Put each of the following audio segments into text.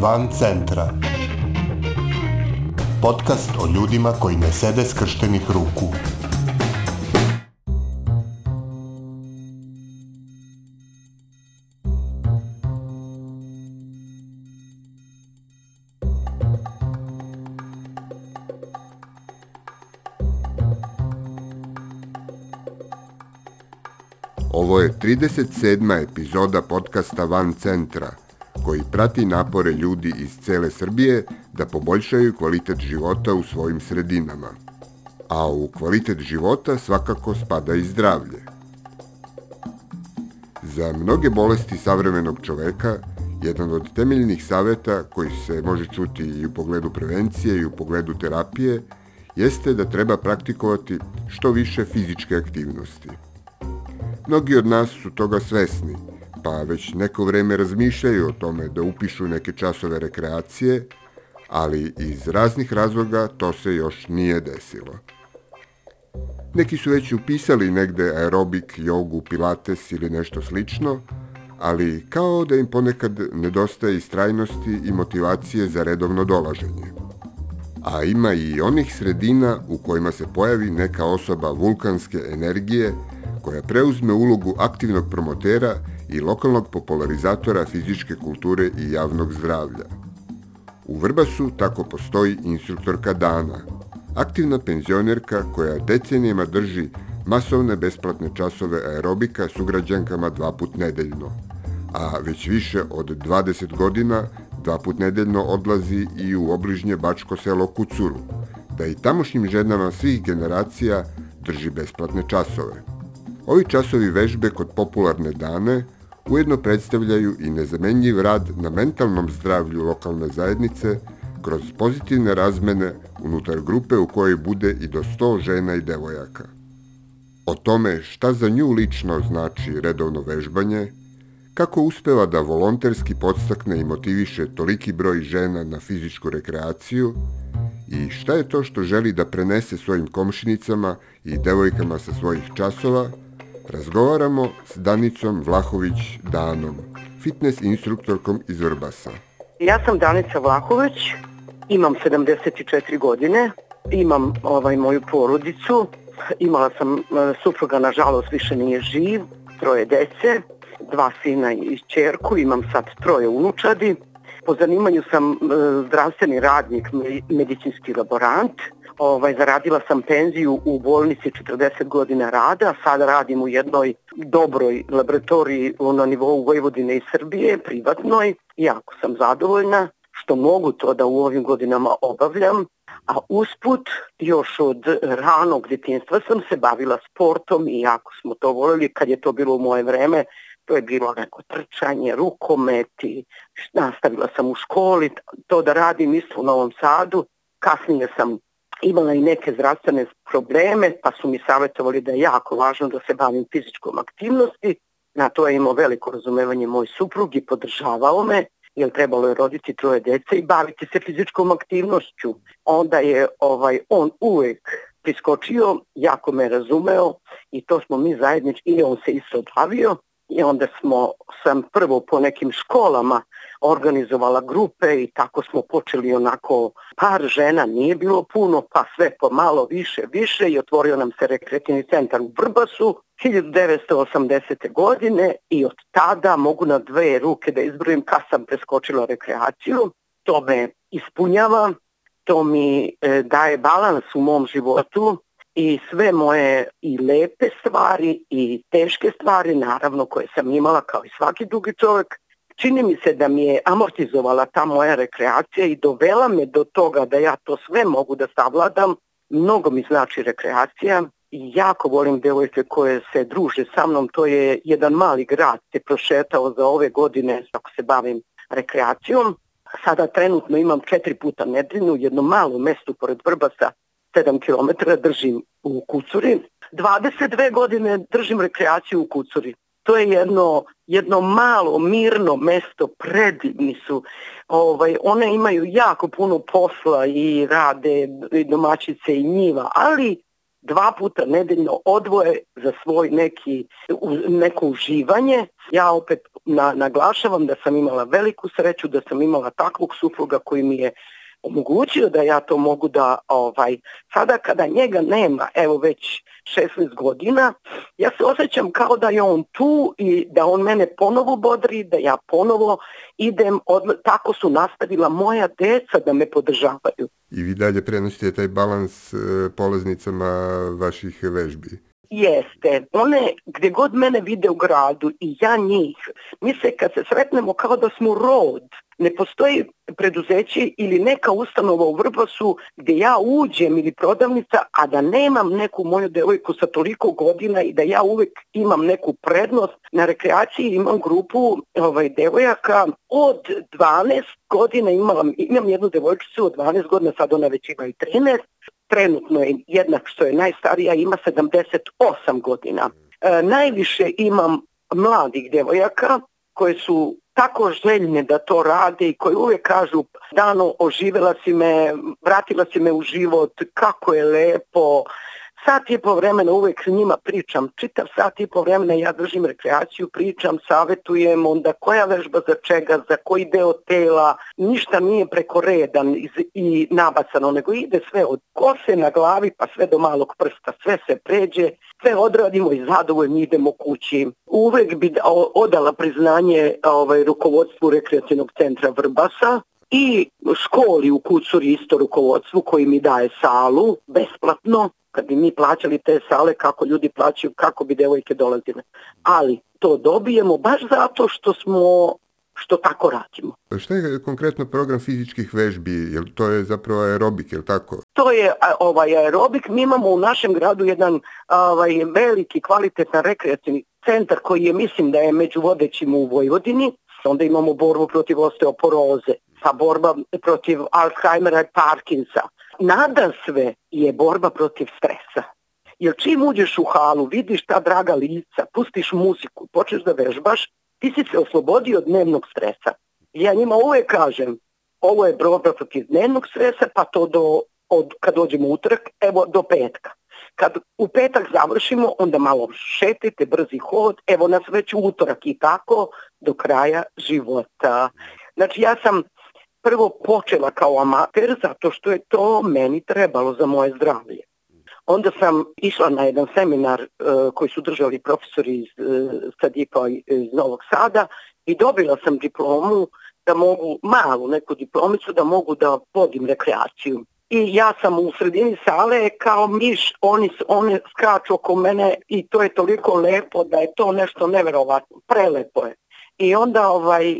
Van centra. Podcast o ljudima koji ne sede skrštenih ruku. Ovo je 37. epizoda podcasta Van centra – koji prati napore ljudi iz cele Srbije da poboljšaju kvalitet života u svojim sredinama. A u kvalitet života svakako spada i zdravlje. Za mnoge bolesti savremenog čoveka, jedan od temeljnih saveta koji se može čuti i u pogledu prevencije i u pogledu terapije, jeste da treba praktikovati što više fizičke aktivnosti. Mnogi od nas su toga svesni – pa već neko vreme razmišljaju o tome da upišu neke časove rekreacije, ali iz raznih razloga to se još nije desilo. Neki su već upisali negde aerobik, jogu, pilates ili nešto slično, ali kao da im ponekad nedostaje istrajnosti i motivacije za redovno dolaženje. A ima i onih sredina u kojima se pojavi neka osoba vulkanske energije koja preuzme ulogu aktivnog promotera i lokalnog popularizatora fizičke kulture i javnog zdravlja. U Vrbasu tako postoji instruktorka Dana, aktivna penzionerka koja decenijama drži masovne besplatne časove aerobika s ugrađankama dva put nedeljno, a već više od 20 godina dva put nedeljno odlazi i u obližnje bačko selo Kucuru, da i tamošnjim ženama svih generacija drži besplatne časove. Ovi časovi vežbe kod popularne dane – ujedno predstavljaju i nezamenljiv rad na mentalnom zdravlju lokalne zajednice kroz pozitivne razmene unutar grupe u kojoj bude i do 100 žena i devojaka. O tome šta za nju lično znači redovno vežbanje, kako uspeva da volonterski podstakne i motiviše toliki broj žena na fizičku rekreaciju i šta je to što želi da prenese svojim komšinicama i devojkama sa svojih časova – Razgovaramo s Danicom Vlahović Danom, fitness instruktorkom iz Vrbasa. Ja sam Danica Vlahović, imam 74 godine, imam ovaj moju porodicu, imala sam e, supruga, nažalost više nije živ, troje dece, dva sina i čerku, imam sad troje unučadi. Po zanimanju sam e, zdravstveni radnik, medicinski laborant, ovaj, zaradila sam penziju u bolnici 40 godina rada, sada radim u jednoj dobroj laboratoriji na nivou Vojvodine i Srbije, privatnoj, jako sam zadovoljna što mogu to da u ovim godinama obavljam, a usput još od ranog djetinstva sam se bavila sportom i jako smo to volili kad je to bilo u moje vreme, to je bilo neko trčanje, rukomet i nastavila sam u školi, to da radim isto u Novom Sadu, kasnije sam imala i neke zdravstvene probleme, pa su mi savjetovali da je jako važno da se bavim fizičkom aktivnosti. Na to je imao veliko razumevanje moj suprug i podržavao me, jer trebalo je roditi troje dece i baviti se fizičkom aktivnošću. Onda je ovaj on uvek priskočio, jako me razumeo i to smo mi zajednički, i on se isto bavio i onda smo, sam prvo po nekim školama organizovala grupe i tako smo počeli onako par žena, nije bilo puno, pa sve po malo više, više i otvorio nam se rekreativni centar u Brbasu 1980. godine i od tada mogu na dve ruke da izbrojim kad sam preskočila rekreaciju. To me ispunjava, to mi e, daje balans u mom životu, i sve moje i lepe stvari i teške stvari naravno koje sam imala kao i svaki drugi čovjek čini mi se da mi je amortizovala ta moja rekreacija i dovela me do toga da ja to sve mogu da savladam. Mnogo mi znači rekreacija i jako volim devojke koje se druže sa mnom. To je jedan mali grad se prošetao za ove godine ako se bavim rekreacijom. Sada trenutno imam četiri puta nedeljnu, jedno malo mesto pored Vrbasa 7 km držim u Kucuri. 22 godine držim rekreaciju u Kucuri. To je jedno, jedno malo mirno mesto, predivni su. Ovaj, one imaju jako puno posla i rade i domaćice i njiva, ali dva puta nedeljno odvoje za svoj neki, neko uživanje. Ja opet na, naglašavam da sam imala veliku sreću, da sam imala takvog supruga koji mi je omogućio da ja to mogu da, ovaj, sada kada njega nema, evo već 16 godina, ja se osjećam kao da je on tu i da on mene ponovo bodri, da ja ponovo idem, od, tako su nastavila moja deca da me podržavaju. I vi dalje prenosite taj balans e, polaznicama vaših vežbi? Jeste. One gde god mene vide u gradu i ja njih, mi se kad se sretnemo kao da smo rod, Ne postoji preduzeće ili neka ustanova u Vrbasu gde ja uđem ili prodavnica, a da nemam neku moju devojku sa toliko godina i da ja uvek imam neku prednost. Na rekreaciji imam grupu ovaj, devojaka od 12 godina imam, imam jednu devojčicu od 12 godina, sad ona već ima i 13, trenutno je jednak što je najstarija, ima 78 godina. E, najviše imam mladih devojaka koje su tako željne da to rade i koji uvek kažu Dano oživela si me, vratila si me u život, kako je lepo, Sat i po vremena uvek s njima pričam, čitav sat i po vremena ja držim rekreaciju, pričam, savetujem, onda koja vežba za čega, za koji deo tela, ništa nije preko redan i nabacano, nego ide sve od kose na glavi pa sve do malog prsta, sve se pređe, sve odradimo i zadovoljni idemo kući. Uvek bi odala priznanje ovaj, rukovodstvu rekreacijnog centra Vrbasa, i školi u Kucuri isto rukovodstvu koji mi daje salu besplatno, kad bi mi plaćali te sale kako ljudi plaćaju, kako bi devojke dolazile. Ali to dobijemo baš zato što smo što tako radimo. Šta je konkretno program fizičkih vežbi? Jel to je zapravo aerobik, jel tako? To je ovaj aerobik. Mi imamo u našem gradu jedan ovaj, veliki kvalitetan rekreativni centar koji je, mislim da je među vodećim u Vojvodini. Onda imamo borbu protiv osteoporoze pa borba protiv Alzheimera i Parkinsa. Nada sve je borba protiv stresa. Jer čim uđeš u halu, vidiš ta draga lica, pustiš muziku, počneš da vežbaš, ti si se oslobodio od dnevnog stresa. Ja njima uvek kažem, ovo je borba protiv dnevnog stresa, pa to do, od, kad dođemo utrk, evo do petka. Kad u petak završimo, onda malo šetite, brzi hod, evo nas već utorak i tako do kraja života. Znači ja sam prvo počela kao amater zato što je to meni trebalo za moje zdravlje. Onda sam išla na jedan seminar uh, koji su držali profesori iz uh, e, Stadipa e, iz Novog Sada i dobila sam diplomu da mogu, malu neku diplomicu, da mogu da vodim rekreaciju. I ja sam u sredini sale kao miš, oni, one skaču oko mene i to je toliko lepo da je to nešto neverovatno, prelepo je i onda ovaj, e,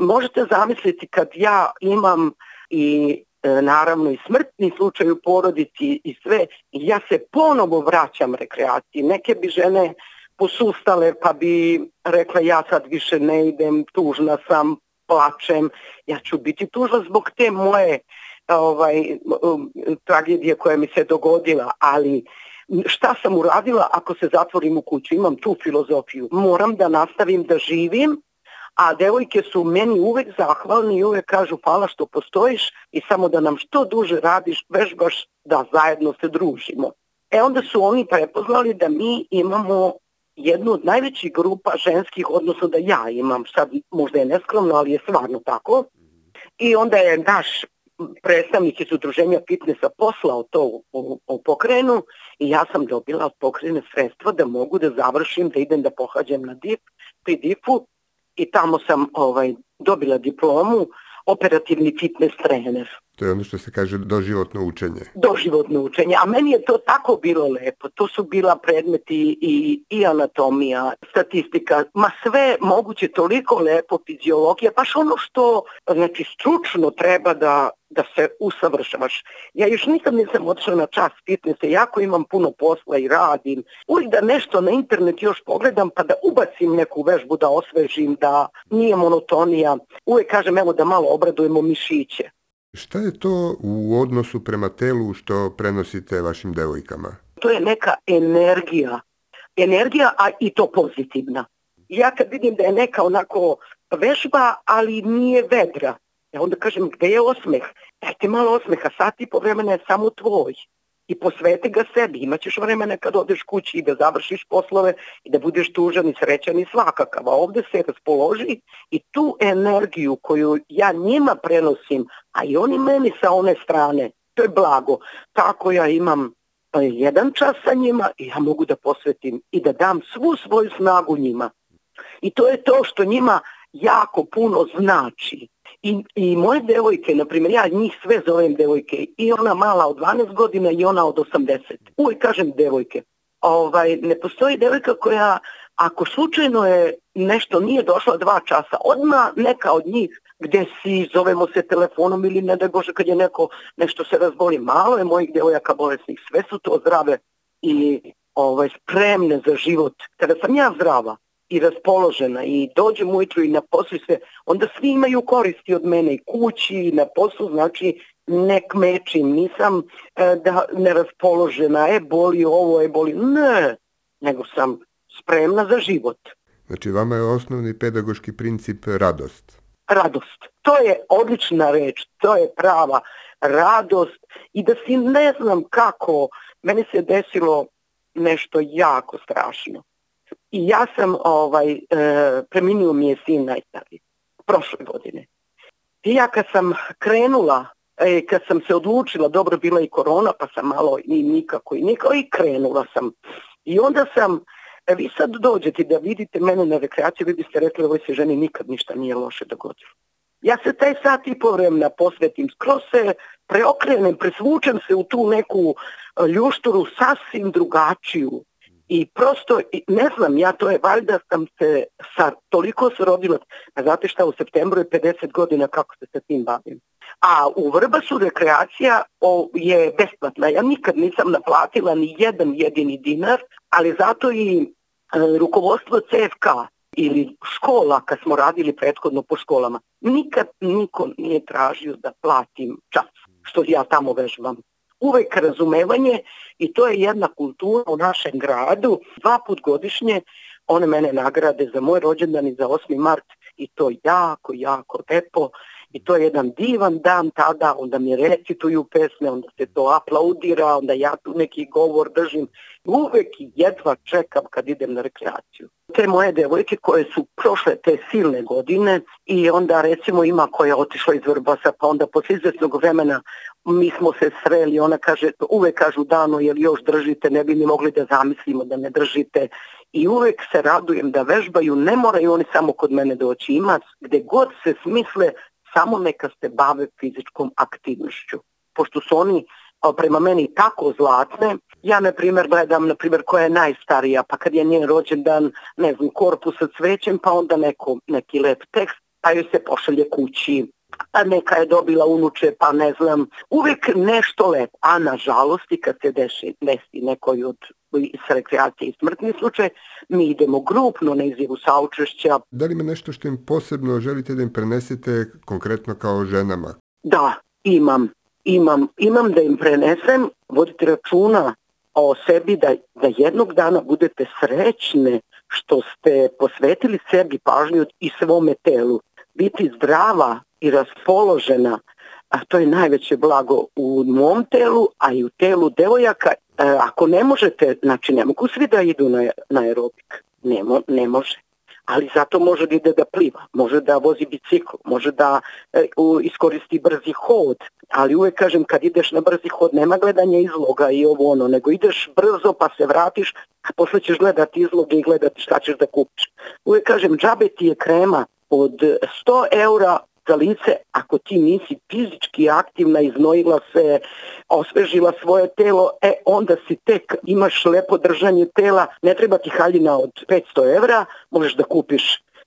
možete zamisliti kad ja imam i e, naravno i smrtni slučaj u porodici i sve, ja se ponovo vraćam rekreaciji. Neke bi žene posustale pa bi rekla ja sad više ne idem, tužna sam, plačem, ja ću biti tužna zbog te moje ovaj, tragedije koja mi se dogodila, ali šta sam uradila ako se zatvorim u kuću, imam tu filozofiju, moram da nastavim da živim a devojke su meni uvek zahvalni i uvek kažu hvala što postojiš i samo da nam što duže radiš, vežbaš da zajedno se družimo. E onda su oni prepoznali da mi imamo jednu od najvećih grupa ženskih, odnosno da ja imam, sad možda je neskromno, ali je stvarno tako. I onda je naš predstavnik iz udruženja fitnessa poslao to u, u, pokrenu i ja sam dobila od pokrene sredstva da mogu da završim, da idem da pohađam na DIP, pri difu i tamo sam ovaj, dobila diplomu operativni fitness trener. To je ono što se kaže doživotno učenje. Doživotno učenje, a meni je to tako bilo lepo. To su bila predmeti i, i anatomija, statistika, ma sve moguće toliko lepo, fiziologija, baš ono što znači, stručno treba da da se usavršavaš. Ja još nikad nisam otišla na čas fitnessa, jako imam puno posla i radim. Uvijek da nešto na internet još pogledam pa da ubacim neku vežbu, da osvežim, da nije monotonija. Uvijek kažem evo da malo obradujemo mišiće. Šta je to u odnosu prema telu što prenosite vašim devojkama? To je neka energija. Energija, a i to pozitivna. Ja kad vidim da je neka onako vežba, ali nije vedra, ja onda kažem gde je osmeh? Dajte malo osmeha, sat i po vremena je samo tvoj i posveti ga sebi. Imaćeš vremena kad odeš kući i da završiš poslove i da budeš tužan i srećan i svakakav. A ovde se raspoloži i tu energiju koju ja njima prenosim, a i oni meni sa one strane, to je blago. Tako ja imam e, jedan čas sa njima i ja mogu da posvetim i da dam svu svoju snagu njima. I to je to što njima jako puno znači. I, I moje devojke, na primjer, ja njih sve zovem devojke, i ona mala od 12 godina i ona od 80. Uvijek kažem devojke. Ovaj, ne postoji devojka koja, ako slučajno je nešto nije došla dva časa, odma neka od njih gdje si, zovemo se telefonom ili ne da Bože kad je neko nešto se razboli, malo je mojih devojaka bolesnih, sve su to zdrave i ovaj, spremne za život. Kada sam ja zdrava, i raspoložena i dođem ujutru i na poslu sve, onda svi imaju koristi od mene i kući i na poslu, znači ne kmečim, nisam e, da, neraspoložena, e boli ovo, e boli, ne, nego sam spremna za život. Znači vama je osnovni pedagoški princip radost. Radost. To je odlična reč, to je prava radost i da si ne znam kako, meni se desilo nešto jako strašno. I ja sam, ovaj, e, preminuo mi je sin najstariji, prošle godine. I ja kad sam krenula, e, kad sam se odlučila, dobro bila i korona, pa sam malo i nikako i nikako, i krenula sam. I onda sam, e, vi sad dođete da vidite mene na rekreaciju, vi biste rekli ovoj se ženi nikad ništa nije loše dogodilo. Ja se taj sat i po vremena posvetim, skroz se preokrenem, presvučem se u tu neku e, ljušturu sasvim drugačiju, I prosto, ne znam, ja to je, valjda sam se, sa, toliko se rodila, a znate šta, u septembru je 50 godina kako se sa tim bavim. A u Vrbasu rekreacija o, je besplatna. Ja nikad nisam naplatila ni jedan jedini dinar, ali zato i e, rukovodstvo CFK ili škola, kad smo radili prethodno po školama, nikad niko nije tražio da platim čas što ja tamo vežbam uvek razumevanje i to je jedna kultura u našem gradu. Dva put godišnje one mene nagrade za moj rođendan i za 8. mart i to jako, jako lepo I to je jedan divan dan tada, onda mi recituju pesme, onda se to aplaudira, onda ja tu neki govor držim. Uvek jedva čekam kad idem na rekreaciju. Te moje devojke koje su prošle te silne godine i onda recimo ima koja je otišla iz Vrbasa pa onda posle izvesnog vremena mi smo se sreli, ona kaže, uvek kažu dano, jer još držite, ne bi mi mogli da zamislimo da ne držite. I uvek se radujem da vežbaju, ne moraju oni samo kod mene doći, ima gde god se smisle, samo neka se bave fizičkom aktivnošću. Pošto su oni prema meni tako zlatne. Ja, na primjer, gledam, na primjer, koja je najstarija, pa kad je njen rođendan, ne znam, korpus sa svećem, pa onda neko, neki lep tekst, pa joj se pošalje kući a neka je dobila unuče, pa ne znam, uvek nešto lepo. A nažalost i kad se deši, desi nekoj od iz rekreacije i smrtni slučaj, mi idemo grupno na izjavu saučešća. Da li ima nešto što im posebno želite da im prenesete konkretno kao ženama? Da, imam. Imam, imam da im prenesem, vodite računa o sebi da, da jednog dana budete srećne što ste posvetili sebi pažnju i svome telu biti zdrava i raspoložena, a to je najveće blago u mom telu, a i u telu devojaka. E, ako ne možete, znači ne mogu svi da idu na, na aerobik, ne, mo, ne može. Ali zato može da ide da pliva, može da vozi bicikl, može da e, u, iskoristi brzi hod, ali uvek kažem kad ideš na brzi hod nema gledanja izloga i ovo ono, nego ideš brzo pa se vratiš, a posle ćeš gledati izloge i gledati šta ćeš da kupiš. Uvek kažem džabe ti je krema od 100 eura za lice ako ti nisi fizički aktivna, iznojila se, osvežila svoje telo, e onda si tek imaš lepo držanje tela, ne treba ti haljina od 500 evra, možeš da kupiš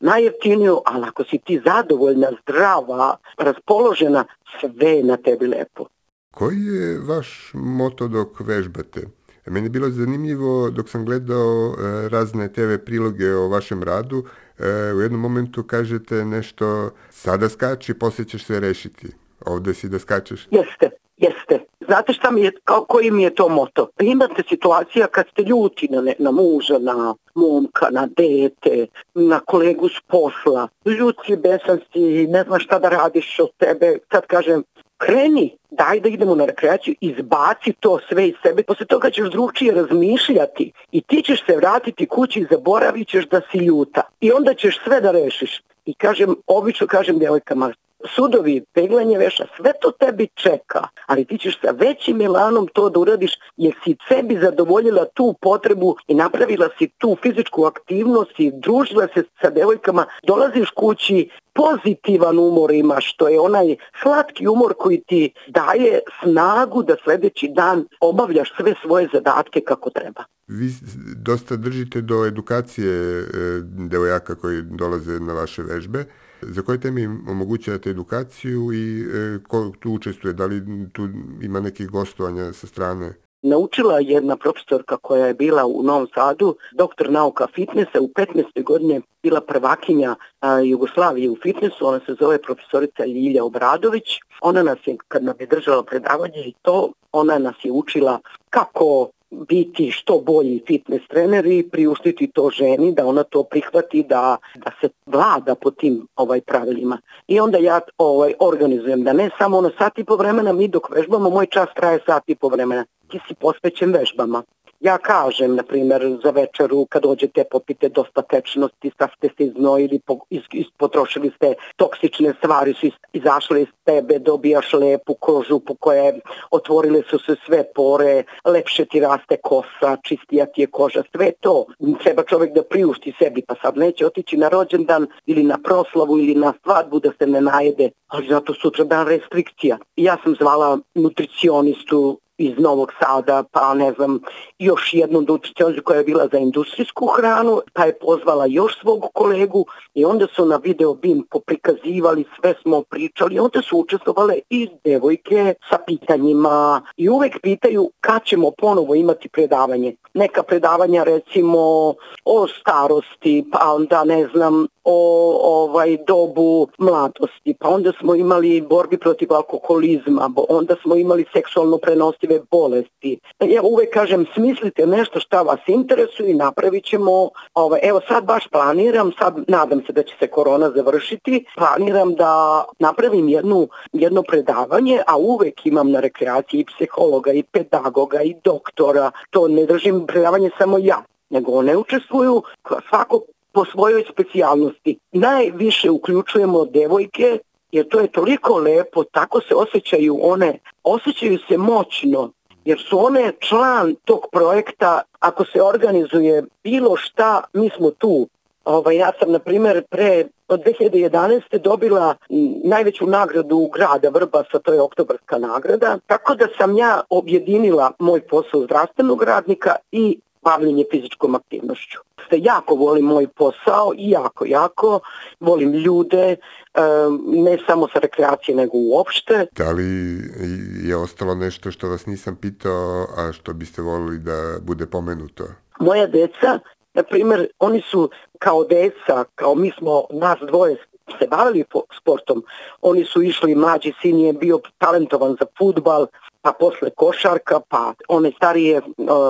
najjeftiniju, ali ako si ti zadovoljna, zdrava, raspoložena, sve je na tebi lepo. Koji je vaš moto dok vežbate? E, meni je bilo zanimljivo dok sam gledao e, razne TV priloge o vašem radu, e, u jednom momentu kažete nešto, sada skači, poslije ćeš se rešiti. Ovde si da skačeš. Jeste, jeste. Znate šta mi je, kao, koji mi je to moto? Pa imate situacija kad ste ljuti na, ne, na muža, na momka, na dete, na kolegu s posla. Ljut si, besan si, ne znam šta da radiš od tebe. Sad kažem, kreni, daj da idemo na rekreaciju, izbaci to sve iz sebe, posle toga ćeš drugčije razmišljati i ti ćeš se vratiti kući i zaboravit ćeš da si ljuta i onda ćeš sve da rešiš. I kažem, obično kažem djevojkama, sudovi, peglanje veša, sve to tebi čeka, ali ti ćeš sa većim milanom to da uradiš jer si sebi zadovoljila tu potrebu i napravila si tu fizičku aktivnost i družila se sa devojkama, dolaziš kući, pozitivan umor imaš, to je onaj slatki umor koji ti daje snagu da sledeći dan obavljaš sve svoje zadatke kako treba. Vi dosta držite do edukacije e, devojaka koji dolaze na vaše vežbe. Za koje teme omogućavate edukaciju i e, ko tu učestvuje? Da li tu ima nekih gostovanja sa strane? Naučila jedna profesorka koja je bila u Novom Sadu, doktor nauka fitnesa, u 15. godine bila prvakinja a, Jugoslavije u fitnesu, ona se zove profesorica Ljilja Obradović. Ona nas je, kad nam je držala predavanje i to, ona nas je učila kako biti što bolji fitness trener i priuštiti to ženi da ona to prihvati da, da se vlada po tim ovaj pravilima. I onda ja ovaj organizujem da ne samo ono sat i po vremena mi dok vežbamo, moj čas traje sat i po vremena. Ti si posvećen vežbama. Ja kažem, na primer, za večeru kad dođete popite dosta tečnosti, ste se izno ispotrošili ste toksične stvari, su izašle iz tebe, dobijaš lepu kožu po koje otvorile su se sve pore, lepše ti raste kosa, čistija ti je koža, sve to. Treba čovjek da priušti sebi, pa sad neće otići na rođendan ili na proslavu ili na svadbu da se ne najede, ali zato sutra dan restrikcija. Ja sam zvala nutricionistu iz Novog Sada, pa ne znam, još jednu dotičanju koja je bila za industrijsku hranu, pa je pozvala još svog kolegu i onda su na video BIM poprikazivali, sve smo pričali, onda su učestvovale i devojke sa pitanjima i uvek pitaju kad ćemo ponovo imati predavanje. Neka predavanja recimo o starosti, pa onda ne znam, o ovaj dobu mladosti, pa onda smo imali borbi protiv alkoholizma, onda smo imali seksualno prenosive bolesti. Ja uvek kažem, smislite nešto šta vas interesuje i napravit ćemo, ovaj, evo sad baš planiram, sad nadam se da će se korona završiti, planiram da napravim jednu, jedno predavanje, a uvek imam na rekreaciji i psihologa i pedagoga i doktora, to ne držim predavanje samo ja, nego one učestvuju, svako po svojoj specijalnosti. Najviše uključujemo devojke jer to je toliko lepo, tako se osjećaju one, osjećaju se moćno jer su one član tog projekta, ako se organizuje bilo šta, mi smo tu. Ovaj, ja sam, na primjer, pre od 2011. dobila najveću nagradu grada Vrbasa, to je oktobarska nagrada, tako da sam ja objedinila moj posao zdravstvenog radnika i bavljenje fizičkom aktivnošću. Dakle, jako volim moj posao i jako, jako volim ljude, ne samo sa rekreacije nego uopšte. Da li je ostalo nešto što vas nisam pitao, a što biste volili da bude pomenuto? Moja deca Na primjer, oni su kao deca, kao mi smo, nas dvoje se bavili sportom. Oni su išli, mlađi sin je bio talentovan za futbal, pa posle košarka, pa one starije e,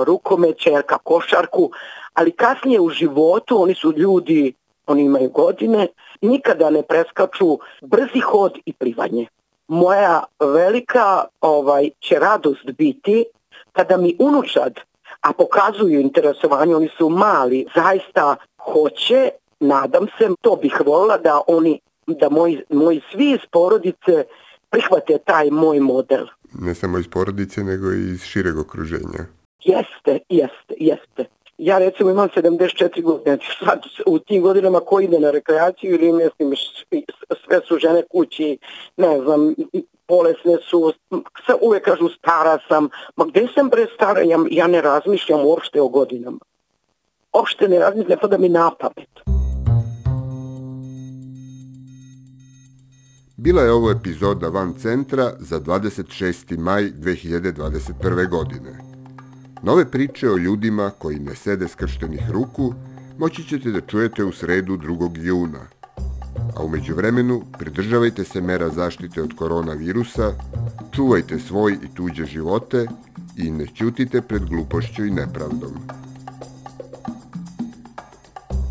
rukomet, čerka košarku, ali kasnije u životu oni su ljudi, oni imaju godine, nikada ne preskaču brzi hod i plivanje. Moja velika ovaj će radost biti kada mi unučad, a pokazuju interesovanje, oni su mali, zaista hoće nadam se, to bih volila da oni, da moji, moji svi iz porodice prihvate taj moj model. Ne samo iz porodice, nego i iz šireg okruženja. Jeste, jeste, jeste. Ja recimo imam 74 godine, znači, sad u tim godinama ko ide na rekreaciju ili mislim sve su žene kući, ne znam, bolesne su, sa, uvek kažu stara sam, ma gde sam pre stara, ja, ja ne razmišljam uopšte o godinama. Uopšte ne razmišljam, ne pada mi na pamet. Bila je ovo epizoda Van Centra za 26. maj 2021. godine. Nove priče o ljudima koji ne sede skrštenih ruku moći ćete da čujete u sredu 2. juna. A umeđu vremenu pridržavajte se mera zaštite od koronavirusa, čuvajte svoj i tuđe živote i ne ćutite pred glupošću i nepravdom.